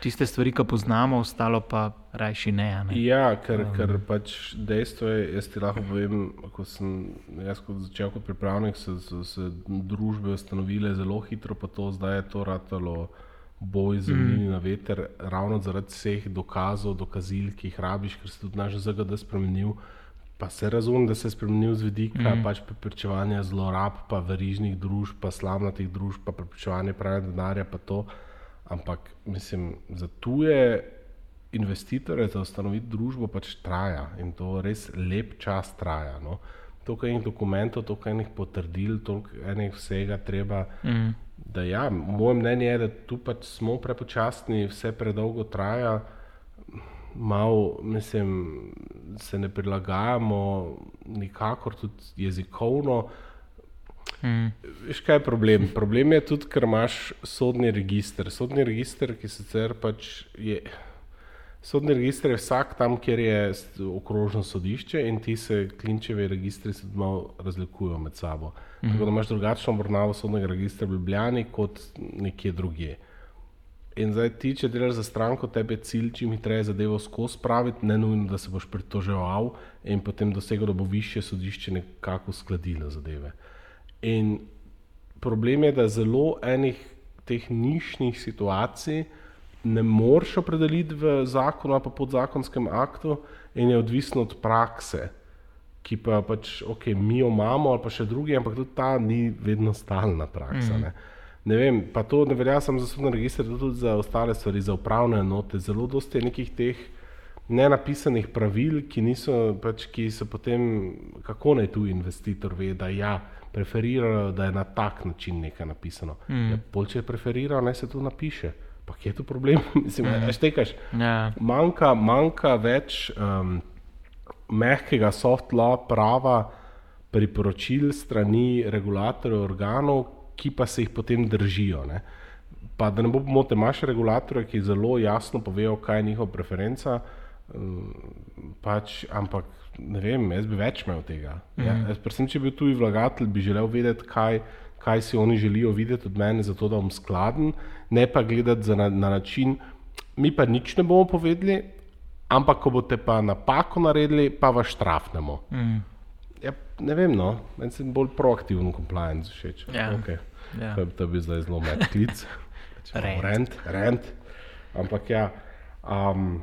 tiste stvari, ki poznamo, ostalo pa rajši ne. ne. Ja, ker, ker pač dejstvo je, jaz ti lahko povem, ko sem jaz kot začel kot pripravnik, so, so se družbe ustanovile zelo hitro, pa to zdaj je to ratalo boj z zemljini mm. na veter, ravno zaradi vseh dokazov, dokazil, ki jih rabiš, ker se tudi naš ZGD spremenil. Pa se razumem, da se je spremenil z vidika mm. pač preprečevanja zlorab, pa verižnih družb, pa slamnatih družb, pa preprečevanja pranja denarja, pa to. Ampak mislim, za tuje investitorje, za ustanoviti družbo pač traja in to res lep čas traja. No. Toliko enih dokumentov, toliko enih potrdil, toliko enih vsega treba. Mm. Da ja, moje mnenje je, da tu pač smo prepočasni, vse predolgo traja, malo, mislim, se ne prilagajamo, nikakor tudi jezikovno. Mm. Veš, kaj je problem? Problem je tudi, ker imaš sodni register. Sodni register, ki sicer pač je. Sodni register je vsak tam, kjer je okrožno sodišče, in ti se klinčevi registri se malo razlikujejo med sabo. -hmm. Tako da imaš drugačno obravnavo sodnega registra v Ljubljani kot nekje drugje. In zdaj ti, če delaš za stranko, tebi je cilj čim hitreje zadevo skozi spraviti, ne nujno, da se boš pritoževal in potem dosegel, da bo više sodišče nekako uskladilo zadeve. In problem je, da zelo enih teh nišnih situacij ne moreš opredeliti v zakonu ali pa podzakonskem aktu, in je odvisno od prakse, ki pa pač, ok, mi jo imamo, ali pa še drugi, ampak tudi ta ni vedno stalna praksa. Mm. Ne. Ne vem, pa to ne velja samo za sodni register, to tudi za ostale stvari, za upravne enote. Zelo dosti je nekih teh nenapisanih pravil, ki, niso, pač, ki so potem, kako naj tu investitor ve, da ja, preferirajo, da je na tak način nekaj napisano. Mm. Ja, bolj, če je preferiral, naj se to napiše. Pa kje je tu problem? Mislim, mm. štekaš. Ja. Manjka, manjka več um, mehkega soft law prava, priporočil strani regulatorjev organov, ki pa se jih potem držijo. Ne. Pa da ne bo pomote, imaš regulatorje, ki zelo jasno povejo, kaj je njihova preferenca, um, pač, ampak ne vem, jaz bi več imel tega. Mm -hmm. ja, jaz, predvsem, če bi bil tuji vlagatelj, bi želel vedeti, kaj, kaj si oni želijo videti od mene, zato da bom skladen, ne pa gledati na, na način, mi pa nič ne bomo povedali, ampak ko boste pa napako naredili, pa vas štrafnemo. Mm. Ja, ne vem, no, meni se bolj proaktiven compliance všeč. Ja. Okay. Ja. To, to bi zdaj zelo med klic. Rent. rent. Ampak ja. Um,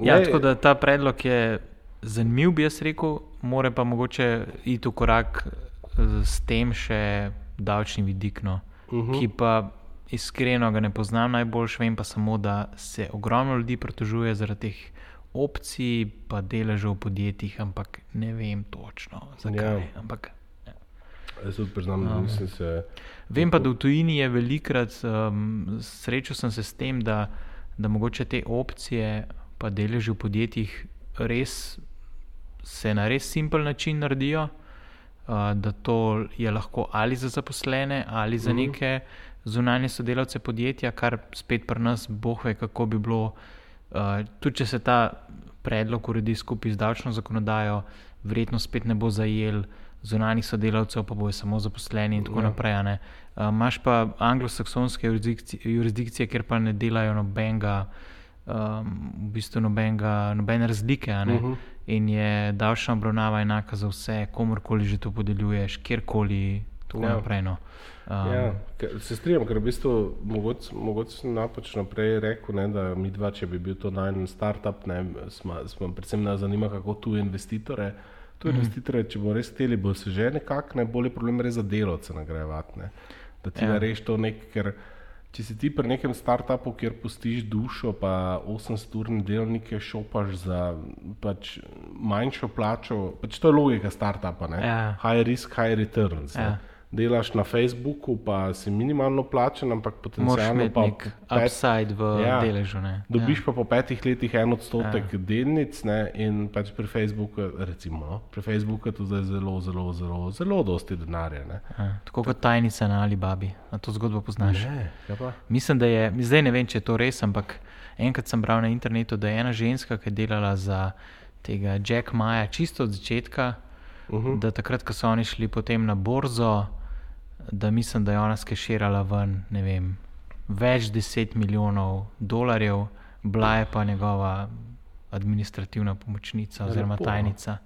Ja, ne- tako da ta predlog je zanimiv, bi jaz rekel, more pa mogoče iti v korak eh, s tem še davčni vidik, no, uh -huh. ki pa iskreno ga ne poznam najboljš, vem pa samo, da se ogromno ljudi pritožuje zaradi teh opcij, pa deležev v podjetjih, ampak ne vem točno, zakaj. Ja. Ja. Ampak, Jaz tudi priznam, da nisem se. Vem pa, da v tujini je velikrat, um, srečal sem se s tem, da, da mogoče te opcije, pa deleži v podjetjih, res se na res simpel način naredijo, da to je lahko ali za zaposlene, ali za neke zunanje sodelavce podjetja, kar spet pri nas, boh ve, kako bi bilo. Uh, tudi če se ta predlog uredi skupaj z davčno zakonodajo, verjetno spet ne bo zajel zunanjih sodelavcev, pa bojo samo zaposleni in tako Ja. naprej. Uh, Imáš pa anglosaksonske jurisdikci- jurisdikcije, kjer pa ne delajo nobenega, um, v bistvu nobenega, nobene razlike. ne. Mhm. In je davčna obravnava enaka za vse, komorkoli že to podeljuješ, kjerkoli. Ja. naprej. No. Um, Ja, se strinjam, ker v bistvu mogoče, sem napačno prej rekel, ne, da mi dva, če bi bil to najmen startup, ne, smo, smo predvsem nas zanima, kako tu investitore. Tu Mhm. investitore, če bo res hteli, bo se že nekako najbolj problem res za delovce nagrajevati. Ne. Da ti Ja. narediš to nek, ker če si ti pri nekem startupu, kjer pustiš dušo, pa 800-urne delovnike šopaš za pač manjšo plačo, pač to je logika startupa, ne. Ja. High risk, high returns. Ja. Ja. Delaš na Facebooku, pa si minimalno plačen, ampak potencialno pa nek pet, upside v Ja. ja. deležu. Ne? dobiš pa po petih letih en odstotek Ja. ja. delnic ne, in pač pri Facebooku, recimo, no, pri Facebooku je to zdaj zelo, zelo, zelo, zelo dosti denarja. Ne. Ja. Ja. Tako kot tajnica na Alibabi. Na to zgodbo poznaš. Ne, ja. Mislim, da je, zdaj ne vem, če je to res, ampak enkrat sem bral na internetu, da je ena ženska, ki je delala za tega Jack Maja, čisto od začetka, uh Mhm. -huh. da takrat, ko so oni šli potem na borzo, da mislim, da je ona skeširala ven, ne vem, več deset milijonov dolarjev, bila je pa njegova administrativna pomočnica oziroma lepo, no. tajnica.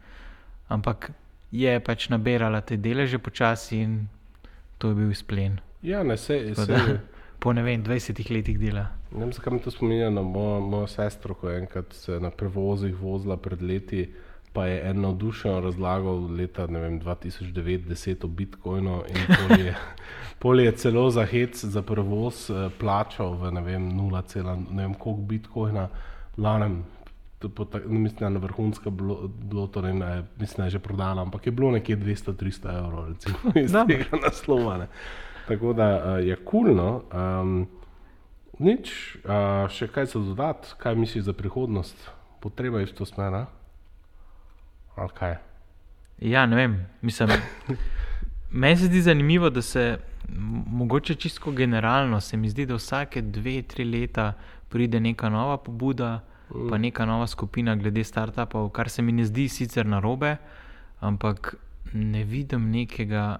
Ampak je pač nabirala te deleže počasi in to je bil izplen. Ja, ne, se, se, da, po ne vem, 20 letih dela. ne vem, zakaj mi to spominja na mojo, mojo sestro, ko je enkrat se na prevozih vozila pred leti, pa je en navdušen razlagal leta ne vem, 2009-2010 o Bitcoinu in pol je, pol je celo za hec za prevoz eh, plačal v ne vem 0, ne vem koliko Bitcoina, lanem. ne Mislim, da je na vrhunska bilo, bilo to, ne, je- mislim, da je že prodano, ampak je bilo nekje 200-300 evrov, recimo, iz Dobro. tega naslova. Ne. Tako da uh, je kulno. Um, nič, uh, še kaj za dodati, kaj misliš za prihodnost? Potreba je v to smer? Ali kaj? Ja, ne vem. Mislim, meni se zdi zanimivo, da se mogoče čisto generalno, se mi zdi, da vsake dve, tri leta pride neka nova pobuda, pa neka nova skupina glede startupov, kar se mi ne zdi sicer narobe, ampak ne vidim nekega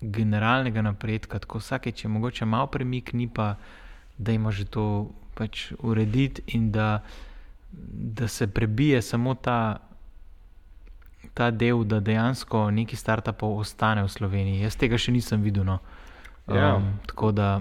generalnega napredka. Tako vsakeč je mogoče malo premik, ni pa, da ima že to pač urediti in da, da se prebije samo ta ta del, da dejansko neki startupov ostane v Sloveniji. Jaz tega še nisem videl. No. Ja. tako da,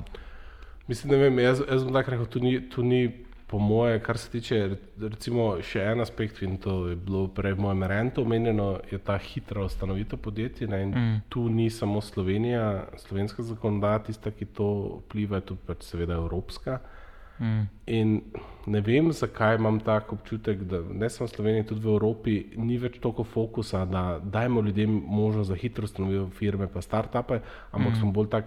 Mislim, da vem, jaz, jaz bom tako rekel, tu ni, tu ni po moje, kar se tiče re- recimo še en aspekt, in to je bilo prej v mojem rentu omenjeno, je ta hitra ustanovitev podjetij. Ne, Mm. Tu ni samo Slovenija, slovenska zakonodaja, tista, ki to vpliva, tudi pač seveda evropska. Mm, In ne vem, zakaj imam tak občutek, da ne samo v Sloveniji, tudi v Evropi ni več toliko fokusa, da dajmo ljudem možnost za hitro ustanovijo firme, pa start-upe, ampak mm. smo bolj tak.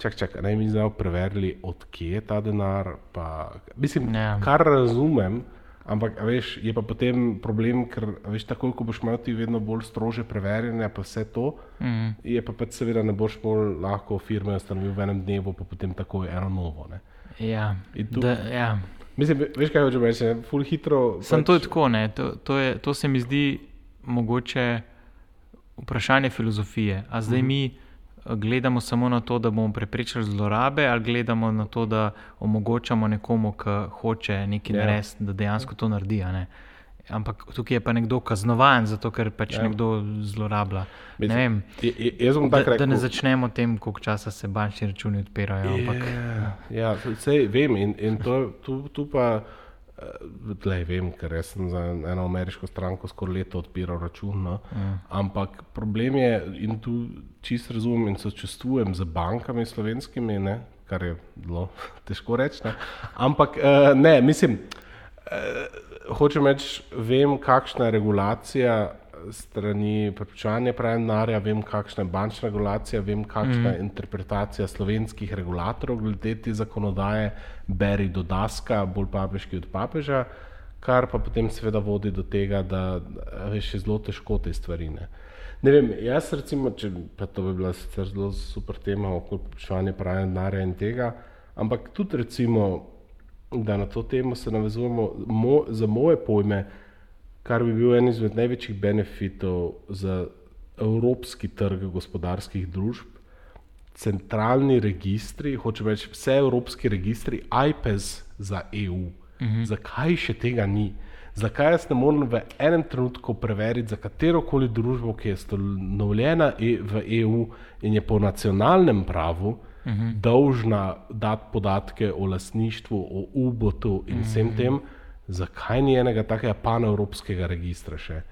Čak, čak, naj mi zdaj preverili, odkje je ta denar. Pa, mislim, Ja. kar razumem, ampak veš, je pa potem problem, ker veš, takoj, ko boš imel ti vedno bolj strože preverjanje, pa vse to, mm, je pa pač seveda ne boš bolj lahko firme ustanovil v enem dnevu, pa potem takoj eno novo. Ne. Ja, tu- da, ja. Mislim, ve- veš kaj hočem reči, ful hitro. Sem to je tako, ne? To, to, je, to se mi zdi mogoče vprašanje filozofije. A zdaj mi eh, gledamo samo na to, da bomo preprečili zlorabe, ali gledamo na to, da omogočamo nekomu, ki hoče nekaj Ja. yeah. narediti, da dejansko to naredi. a ne. Ampak tukaj je pa nekdo kaznovan, zato ker pač Ja. nekdo zlorablja. Ne vem, Je- je- da, rekel. da ne začnemo o tem, koliko časa se bančni računi odpirajo. Ampak, Ja, ja vse vem in, in to, tu, tu pa. Tlej, vem, ker sem za eno ameriško stranko skoraj leto odpiral račun. No? Mm. Ampak problem je, in tu čisto razumem in sočustvujem z bankami slovenskimi, ne? kar je zelo težko reči. Ne? Ampak uh, ne, mislim, uh, hočem reči, vem, kakšna je regulacija strani preprečevanja pranja denarja, vem, kakšna je bančna regulacija, vem, kakšna je interpretacija slovenskih regulatorjev glede te zakonodaje, beri do daska, bolj papeški od papeža, kar pa potem seveda vodi do tega, da veš, je zelo težko te stvari. Ne. Ne vem, jaz recimo, če, pa to bi bila sicer zelo super tema okoli preprečevanja pranja denarja in tega, ampak tudi recimo, da na to temo se navezujemo, mo, za moje pojme, kar bi bil en izmed največjih benefitov za evropski trg gospodarskih družb, centralni registri, hočem reči, vse evropski registri, IPES za EU. Mhm. Zakaj še tega ni? Zakaj jaz ne morem v enem trenutku preveriti za katero koli družbo, ki je ustanovljena e- v EU in je po nacionalnem pravu mhm. dolžna dati podatke o lasništvu, o UBOT-u in vsem tem, zakaj ni enega takega panevropskega registra še?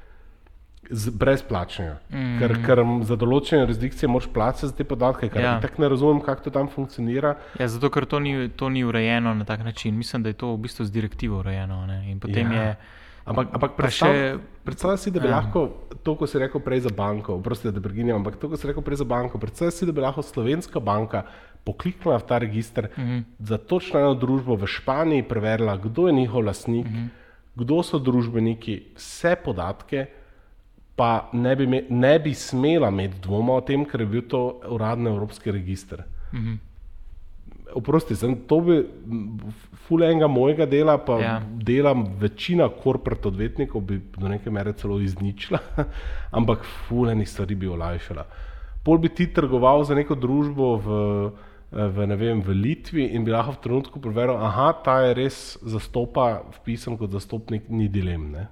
Z, brezplačnega. Mm. Ker, ker za določene jurisdikcije moraš plačati za te podatke, Ja. ja. tako ne razumem, kako to tam funkcionira. Ja, zato, ker to ni, to ni urejeno na tak način. Mislim, da je to v bistvu z direktivo urejeno. Ne? In potem Ja. je. Ampak, ampak Pa predstav, predstavljaj si, da bi Ja. lahko to, ko si rekel prej za banko, oprosti, da preginjam, ampak to, ko si rekel prej za banko, predstavljaj si, da bi lahko slovenska banka pokliknila v ta register mm -hmm. za točno eno družbo v Španiji, preverila, kdo je njihov lasnik, mm -hmm. kdo so družbeniki, vse podatke, pa ne bi, me, ne bi smela imeti dvoma o tem, ker je bil to uradni evropski register. Mm -hmm. Oprosti, sem, to bi ful enega mojega dela, pa Ja. delam večina korporat odvetnikov, bi do neke mere celo izničila, ampak ful enih stvari bi olajšala. Pol bi ti trgoval za neko družbo v v, ne vem, v Litvi in bi lahko v trenutku preveril, da ta je res zastopa, vpisan kot zastopnik, ni dilem. Ne?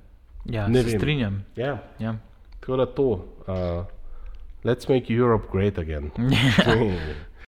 Ja, Ne se vem. strinjam. Ja, Ja. tako da to. Uh, let's make Europe great again.